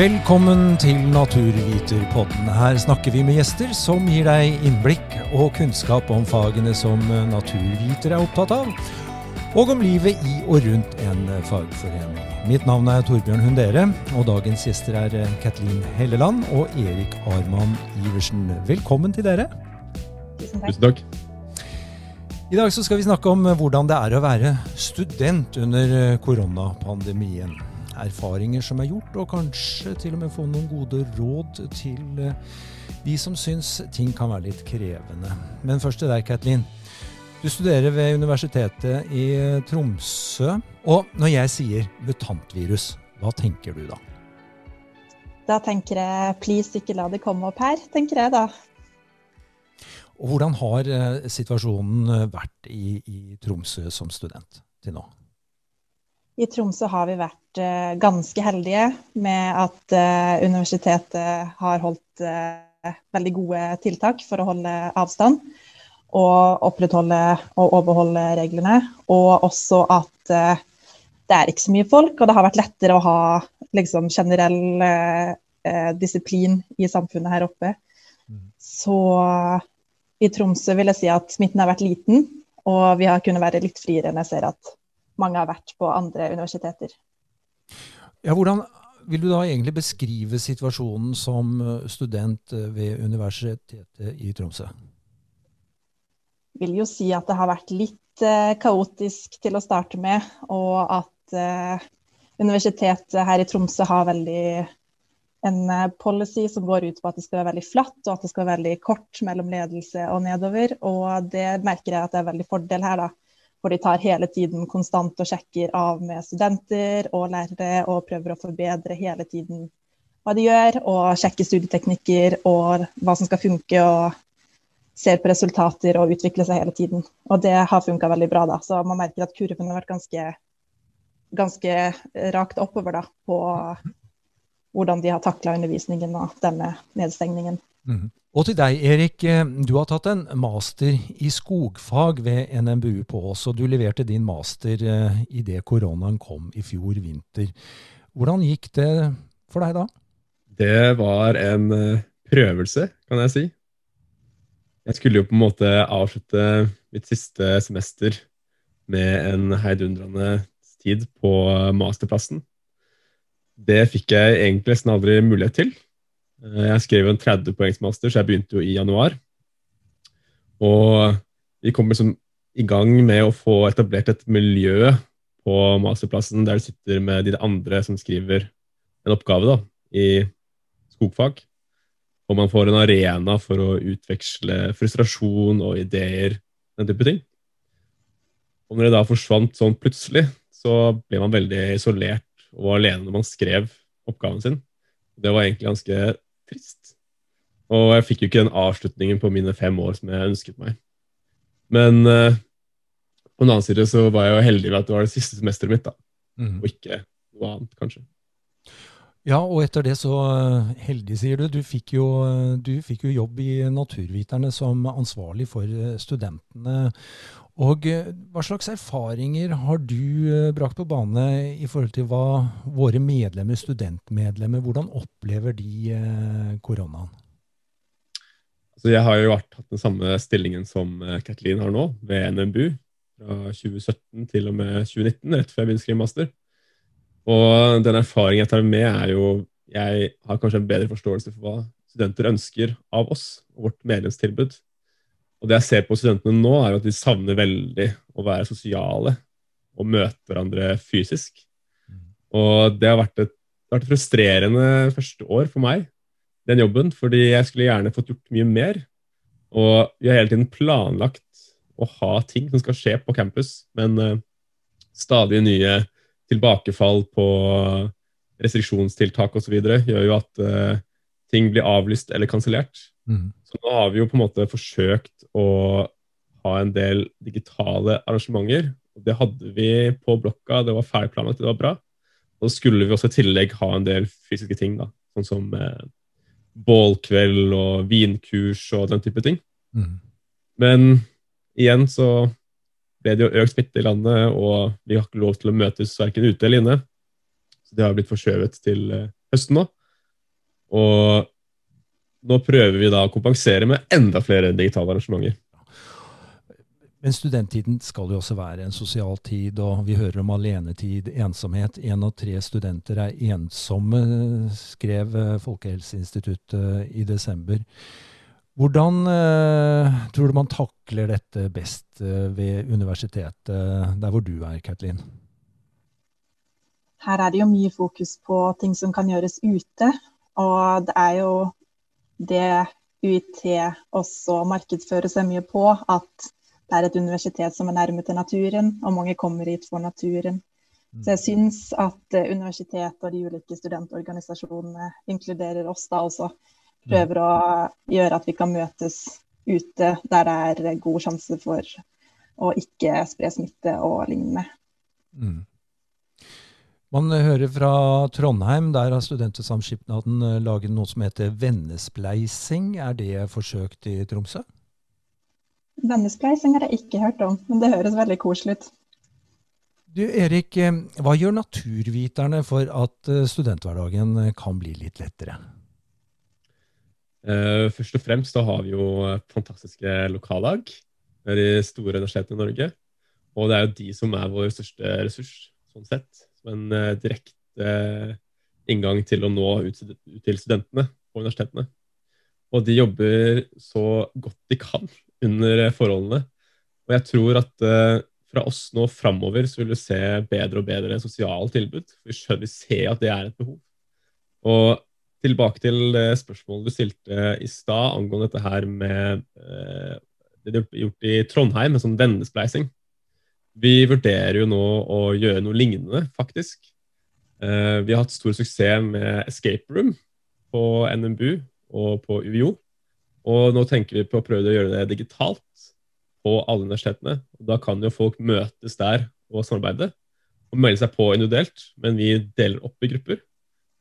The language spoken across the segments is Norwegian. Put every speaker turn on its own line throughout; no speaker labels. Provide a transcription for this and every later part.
Velkommen til Naturviterpodden. Her snakker vi med gjester som gir deg innblikk og kunnskap om fagene som naturvitere er opptatt av, og om livet i og rundt en fagforening. Mitt navn er Torbjørn Hundere, og dagens gjester er Kathleen Helleland og Erik Arman Iversen. Velkommen til dere.
Tusen takk.
I dag skal vi snakke om hvordan det er å være student under koronapandemien erfaringer som er gjort, og kanskje til og med få noen gode råd til eh, de som syns ting kan være litt krevende. Men først til deg, Kathleen. Du studerer ved Universitetet i eh, Tromsø. Og når jeg sier mutantvirus, hva tenker du da?
Da tenker jeg please, ikke la det komme opp her, tenker jeg da.
Og hvordan har eh, situasjonen vært i, i Tromsø som student til nå?
I Tromsø har vi vært uh, ganske heldige med at uh, universitetet har holdt uh, veldig gode tiltak for å holde avstand og opprettholde og overholde reglene. Og også at det er ikke så mye folk, og det har vært lettere å ha liksom, generell disiplin i samfunnet her oppe. Mm. Så i Tromsø vil jeg si at smitten har vært liten, og vi har kunnet være litt friere enn jeg ser at mange har vært på andre universiteter.
Ja, hvordan vil du da egentlig beskrive situasjonen som eh, student eh, ved Universitetet i Tromsø?
Jeg vil jo si at det har vært litt eh, kaotisk til å starte med, og at universitetet her i Tromsø har veldig en policy som går ut på at det skal være veldig flatt, og at det skal være veldig kort mellom ledelse og nedover. Og det merker jeg at det er veldig fordel her, da hvor de tar hele tiden konstant og sjekker av med studenter og lærere og prøver å forbedre hele tiden hva de gjør, og sjekker studieteknikker og hva som skal funke, og ser på resultater og utvikler seg hele tiden. Og det har funka veldig bra, da. Så man merker at kurven har vært ganske, ganske rakt oppover da, på hvordan de har takla undervisningen og denne nedstengningen.
Mm. Og til deg, Erik. Eh, du har tatt en master i skogfag ved NMBU på Ås, og du leverte din master eh, idet koronaen kom i fjor vinter. Hvordan gikk det for deg da?
Det var en eh, prøvelse, kan jeg si. Jeg skulle jo på en måte avslutte mitt siste semester med en heidundrende tid på masterplassen. Det fikk jeg egentlig nesten aldri mulighet til. Eh, jeg skrev en 30 poengsmaster, så jeg begynte jo i januar. Og vi kom liksom i gang med å få etablert et miljø på masterplassen der du sitter med de andre som skriver en oppgave da, i skogfag. Og man får en arena for å utveksle frustrasjon og ideer, den type ting. Og når det da forsvant sånn plutselig, så ble man veldig isolert og alene når man skrev oppgaven sin. Det var egentlig ganske trist. Og jeg fikk jo ikke den avslutningen på mine fem år som jeg ønsket meg. Men uh, på den annen side så var jeg jo heldig ved at det var det siste semesteret mitt, da. Mm. Og ikke noe annet, kanskje.
Ja, og etter det så eh, heldig, sier du. Du fikk, jo, eh, du fikk jo jobb i Naturviterne som ansvarlig for studentene. Og hva slags erfaringer har du brakt på bane i forhold til hva våre medlemmer, studentmedlemmer, hvordan opplever de koronaen?
Altså, jeg har jo vært, hatt den samme stillingen som Kathleen har nå, ved NMBU. Fra 2017 til og med 2019, rett før jeg begynte å skrive master. Og den erfaringen jeg tar med, er jo Jeg har kanskje en bedre forståelse for hva studenter ønsker av oss og vårt medlemstilbud. Og det jeg ser på studentene nå, er at de savner veldig å være sosiale og møte hverandre fysisk. Og det har vært et, har vært et frustrerende første år for meg, den jobben, fordi jeg skulle gjerne fått gjort mye mer. Og vi har hele tiden planlagt å ha ting som skal skje på campus, men uh, stadig nye tilbakefall på restriksjonstiltak osv. gjør jo at uh, ting blir avlyst eller kansellert. Mm. Så nå har vi jo på en måte forsøkt å ha en del digitale arrangementer. og Det hadde vi på blokka, det var ferdig planlagt, det var bra. Og så skulle vi også i tillegg ha en del fysiske ting, da, sånn som uh, bålkveld og vinkurs og den type ting. Mm. Men igjen så ble det jo økt smitte i landet, og vi har ikke lov til å møtes verken ute eller inne. Så det har blitt forskjøvet til eh, høsten nå. Og nå prøver vi da å kompensere med enda flere digitale arrangementer.
Men studenttiden skal jo også være en sosial tid, og vi hører om alenetid, ensomhet. Én av tre studenter er ensomme, skrev Folkehelseinstituttet i desember. Hvordan uh, tror du man takler dette best uh, ved universitetet, der hvor du er, Kathleen?
Her er det jo mye fokus på ting som kan gjøres ute. Og det er jo det UiT også markedsfører seg mye på, at det er et universitet som er nærme til naturen, og mange kommer hit for naturen. Så jeg mm. syns at universitetet og de ulike studentorganisasjonene inkluderer oss da også. Prøver å gjøre at vi kan møtes ute der det er god sjanse for å ikke spre smitte og lignende. Mm.
Man hører fra Trondheim, der har Studentsamskipnaden eh, laget noe som heter vennespleising. Er det forsøkt i Tromsø?
Vennespleising har jeg ikke hørt om, men det høres veldig koselig ut.
Du Erik, eh, hva gjør naturviterne for at eh, studenthverdagen kan bli litt lettere?
Først og fremst så har vi jo fantastiske lokallag ved de store universitetene i Norge. Og det er jo de som er vår største ressurs, sånn sett. Som en direkte inngang til å nå ut til studentene på universitetene. Og de jobber så godt de kan under forholdene. Og jeg tror at uh, fra oss nå framover så vil du se bedre og bedre sosiale tilbud. Vi skjønner, vi ser at det er et behov. Og tilbake til spørsmålet du stilte i stad angående dette her med uh, det de har gjort i Trondheim, med sånn vennespleising. Vi vurderer jo nå å gjøre noe lignende, faktisk. Uh, vi har hatt stor suksess med Escape Room på NMBU og på UiO. Og nå tenker vi på å prøve å gjøre det digitalt på alle universitetene. Da kan jo folk møtes der og samarbeide og melde seg på individuelt, men vi deler opp i grupper.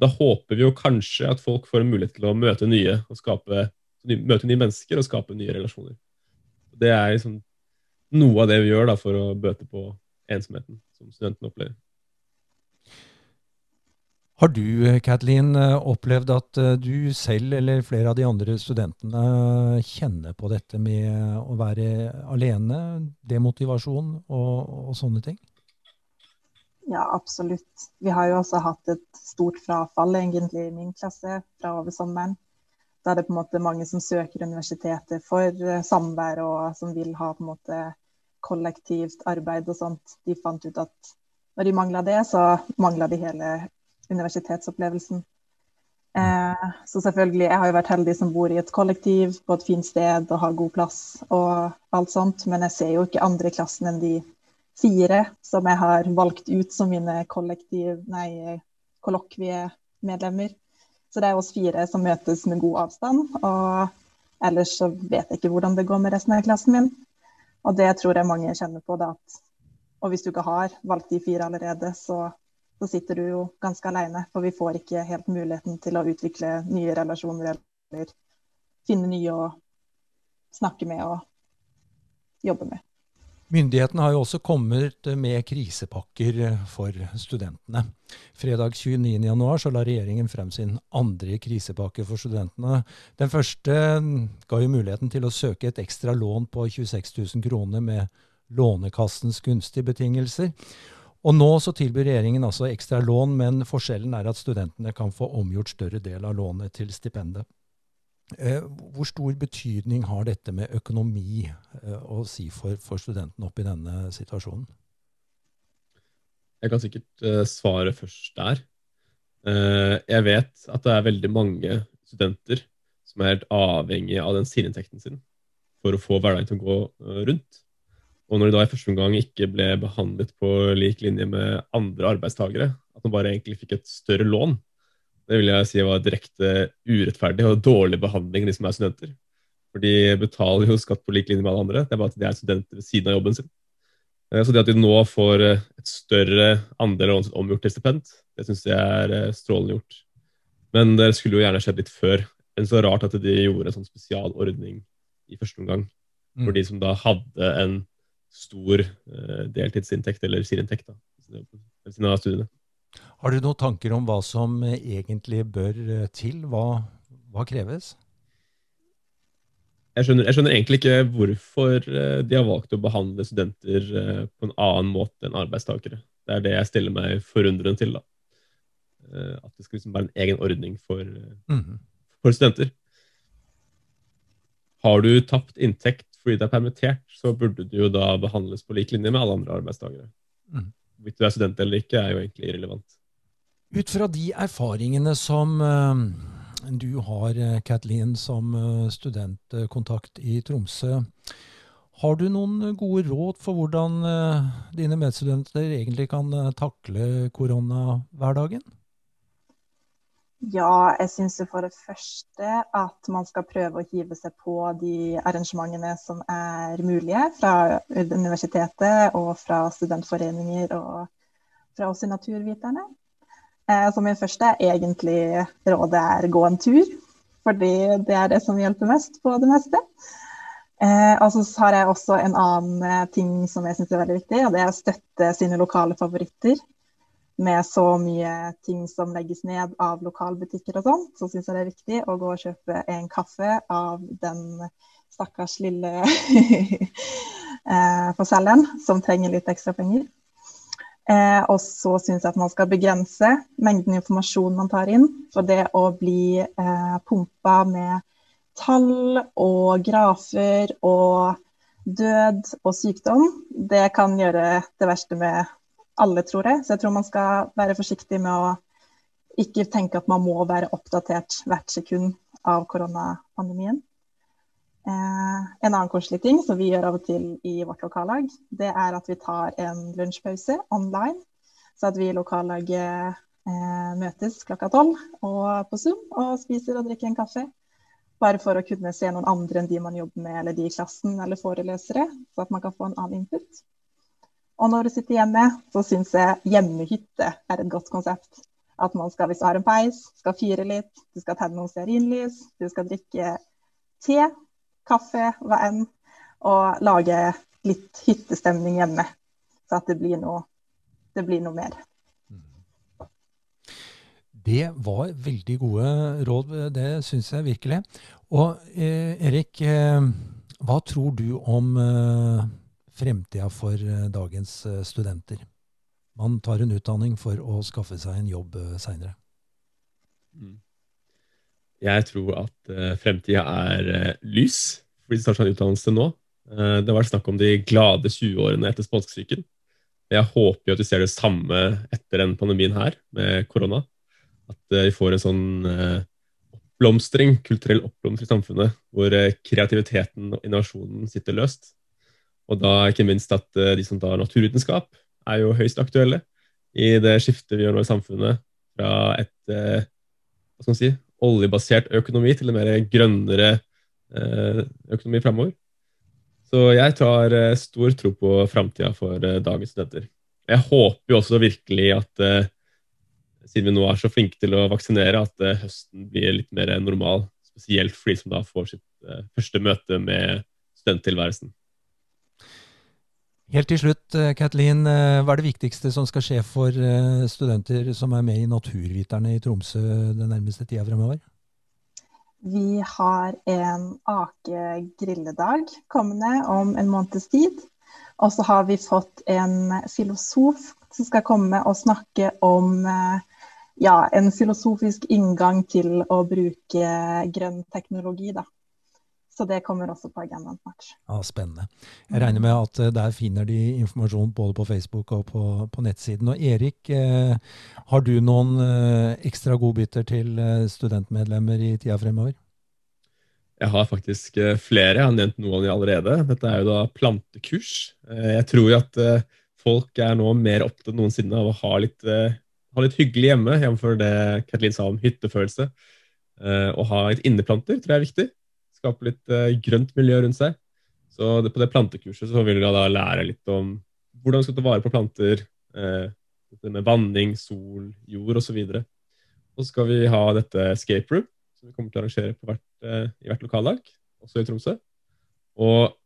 Da håper vi jo kanskje at folk får en mulighet til å møte nye og skape, møte nye mennesker og skape nye relasjoner. Det er liksom noe av det vi gjør da, for å bøte på ensomheten som studentene opplever.
Har du Kathleen, opplevd at eh, du selv eller flere av de andre studentene kjenner på dette med å være alene, demotivasjon og, og sånne ting?
Ja, absolutt. Vi har jo også hatt et stort frafall egentlig i min klasse fra over sommeren. Da er det på en måte mange som søker universitetet for eh, samvær og som vil ha på en måte kollektivt arbeid og sånt. De fant ut at når de mangla det, så mangla de hele universitetsopplevelsen. Eh, så selvfølgelig, jeg har jo vært heldig som bor i et kollektiv på et fint sted og har god plass og alt sånt, men jeg ser jo ikke andre i klassen enn de fire som jeg har valgt ut som mine kollektiv, nei, kollokviemedlemmer. Så det er oss fire som møtes med god avstand. Og ellers så vet jeg ikke hvordan det går med resten av klassen min. Og det tror jeg mange kjenner på. da, Og hvis du ikke har valgt de fire allerede, så så sitter du jo ganske alene. For vi får ikke helt muligheten til å utvikle nye relasjoner eller finne nye å snakke med og jobbe med.
Myndighetene har jo også kommet med krisepakker for studentene. Fredag 29.1 så la regjeringen frem sin andre krisepakke for studentene. Den første ga jo muligheten til å søke et ekstra lån på 26 000 kroner med Lånekassens gunstige betingelser. Og nå så tilbyr regjeringen altså ekstra lån, men forskjellen er at studentene kan få omgjort større del av lånet til stipendet. Eh, hvor stor betydning har dette med økonomi eh, å si for, for studentene oppe i denne situasjonen?
Jeg kan sikkert uh, svare først der. Jeg vet at det er veldig mange studenter som er helt avhengig av den sideinntekten sin for å få hverdagen til å gå rundt. Og når de da i første omgang ikke ble behandlet på lik linje med andre arbeidstakere, at man bare egentlig fikk et større lån, det vil jeg si var direkte urettferdig og dårlig behandling av de som er studenter. For de betaler jo skatt på lik linje med alle andre, det er bare at de er studenter ved siden av jobben sin. Eh, så det at de nå får eh, et større andel av omgjort til stipend, det syns jeg er eh, strålende gjort. Men det skulle jo gjerne skjedd litt før. Men så rart at de gjorde en sånn spesialordning i første omgang for mm. de som da hadde en stor deltidsinntekt eller sideinntekt ved siden av studiene.
Har du noen tanker om hva som egentlig bør til? Hva, hva kreves?
Jeg skjønner, jeg skjønner, egentlig ikke hvorfor eh, de har valgt å behandle studenter eh, på en annen måte enn arbeidstakere. Det er det jeg stiller meg forundrende til. da. Eh, at det skal liksom være en egen ordning for, mm. for studenter. Har du tapt inntekt fordi du er permittert, så burde du jo da behandles på lik linje med alle andre arbeidstakere. Mm. Hvorvidt du er student eller ikke, er jo egentlig irrelevant.
Ut fra de erfaringene som du har, eh, Kathleen, som eh, studentkontakt i Tromsø. Har du noen gode råd for hvordan eh, dine medstudenter egentlig kan takle koronahverdagen?
Ja, jeg syns for det første at man skal prøve å hive seg på de arrangementene som er mulige fra universitetet og fra studentforeninger og fra oss i Naturviterne. Eh, så min første egentlig råd er gå en tur, fordi det er det som hjelper mest på det meste. Eh, og så har jeg også en annen eh, ting som jeg syns er veldig viktig, og det er å støtte sine lokale favoritter. Med så mye ting som legges ned av lokalbutikker og sånn, så syns jeg det er viktig å gå og kjøpe en kaffe av den stakkars lille eh, selgeren som trenger litt ekstra penger. Eh, og så syns jeg at man skal begrense mengden informasjon man tar inn. For det å bli eh, pumpa med tall og grafer og død og sykdom, det kan gjøre det verste med alle, tror jeg. Så jeg tror man skal være forsiktig med å ikke tenke at man må være oppdatert hvert sekund av koronapandemien. Eh, en annen koselig ting som vi gjør av og til i vårt lokallag, det er at vi tar en lunsjpause online. Så at vi i lokallaget eh, møtes klokka tolv på Zoom og spiser og drikker en kaffe. Bare for å kunne se noen andre enn de man jobber med, eller de i klassen eller forelesere. Så at man kan få en annen input. Og når du sitter hjemme, så syns jeg hjemmehytte er et godt konsept. At man skal, hvis du har en peis, skal fyre litt, du skal tenne noen stearinlys, du skal drikke te kaffe, hva enn, og lage litt hyttestemning hjemme. Så at det blir noe, det blir noe mer.
Det var veldig gode råd, det syns jeg virkelig. Og eh, Erik, eh, hva tror du om eh, fremtida for eh, dagens eh, studenter? Man tar en utdanning for å skaffe seg en jobb eh, seinere. Mm.
Jeg tror at fremtida er lys for de som tar en utdannelse nå. Det det var snakk om de glade 20-årene etter spanskesyken. Jeg håper jo at vi ser det samme etter denne pandemien her, med korona. At vi får en sånn oppblomstring, kulturell oppblomstring i samfunnet, hvor kreativiteten og innovasjonen sitter løst. Og da ikke minst at de som tar naturvitenskap, er jo høyst aktuelle i det skiftet vi gjør nå i samfunnet fra et hva skal man si, oljebasert økonomi til en mer grønnere eh, økonomi framover. Så jeg tar eh, stor tro på framtida for eh, dagens studenter. Jeg håper jo også virkelig at siden vi nå er så flinke til å vaksinere, at høsten blir litt mer normal. Spesielt for de som da får sitt første møte med studenttilværelsen.
Helt til slutt, Kathleen. Hva er det viktigste som skal skje for studenter som er med i Naturviterne i Tromsø den nærmeste tida fremover?
Vi har en Ake grilledag kommende om en måneds tid. Og så har vi fått en filosof som skal komme og snakke om eh, ja, en filosofisk inngang til å bruke grønn teknologi. Da. Så det kommer også på agendaen snart.
Ja, Spennende. Jeg regner med at eh, der finner de informasjon både på Facebook og på, på nettsiden. Og Erik, eh, har du noen eh, ekstra godbiter til studentmedlemmer i tida fremover?
Jeg har faktisk eh, flere. Jeg har nevnt noen av dem allerede. Dette er jo da plantekurs. Jeg tror jo at folk er nå mer opptatt enn noensinne av å ha litt, ha litt hyggelig hjemme, jf. det Kathleen sa om hyttefølelse. Å ha litt inneplanter tror jeg er viktig skape litt uh, grønt miljø rundt seg. Så det, på det plantekurset så vil jeg da lære litt om hvordan vi skal ta vare på planter. Uh, med vanning, sol, jord osv. Og, og så skal vi ha dette escape room, som vi kommer til å arrangere hvert, uh, i hvert lokallag, også i Tromsø. Og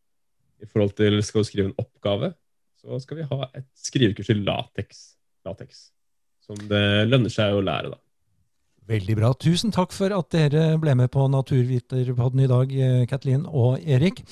i forhold til skal du skrive en oppgave, så skal vi ha et skrivekurs i lateks. latex som det lønner seg å lære, da.
Veldig bra. Tusen takk for at dere ble med på Naturviterpodden i dag, eh, Kathleen og Erik.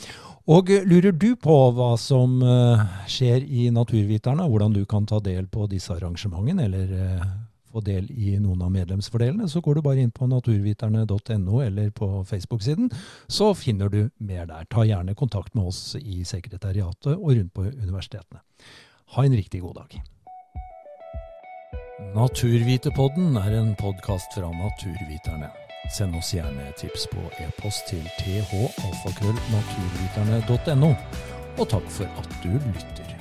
Og lurer du på hva som eh, skjer i Naturviterne, hvordan du kan ta del på disse arrangementene, eller eh, få del i noen av medlemsfordelene, så går du bare inn på naturviterne.no eller på Facebook-siden, så finner du mer der. Ta gjerne kontakt med oss i sekretariatet og rundt på universitetene. Ha en riktig god dag. Naturvitepodden er en podkast fra Naturviterne. Send oss gjerne tips på e-post til thalfakrøllnaturviterne.no. Og takk for at du lytter.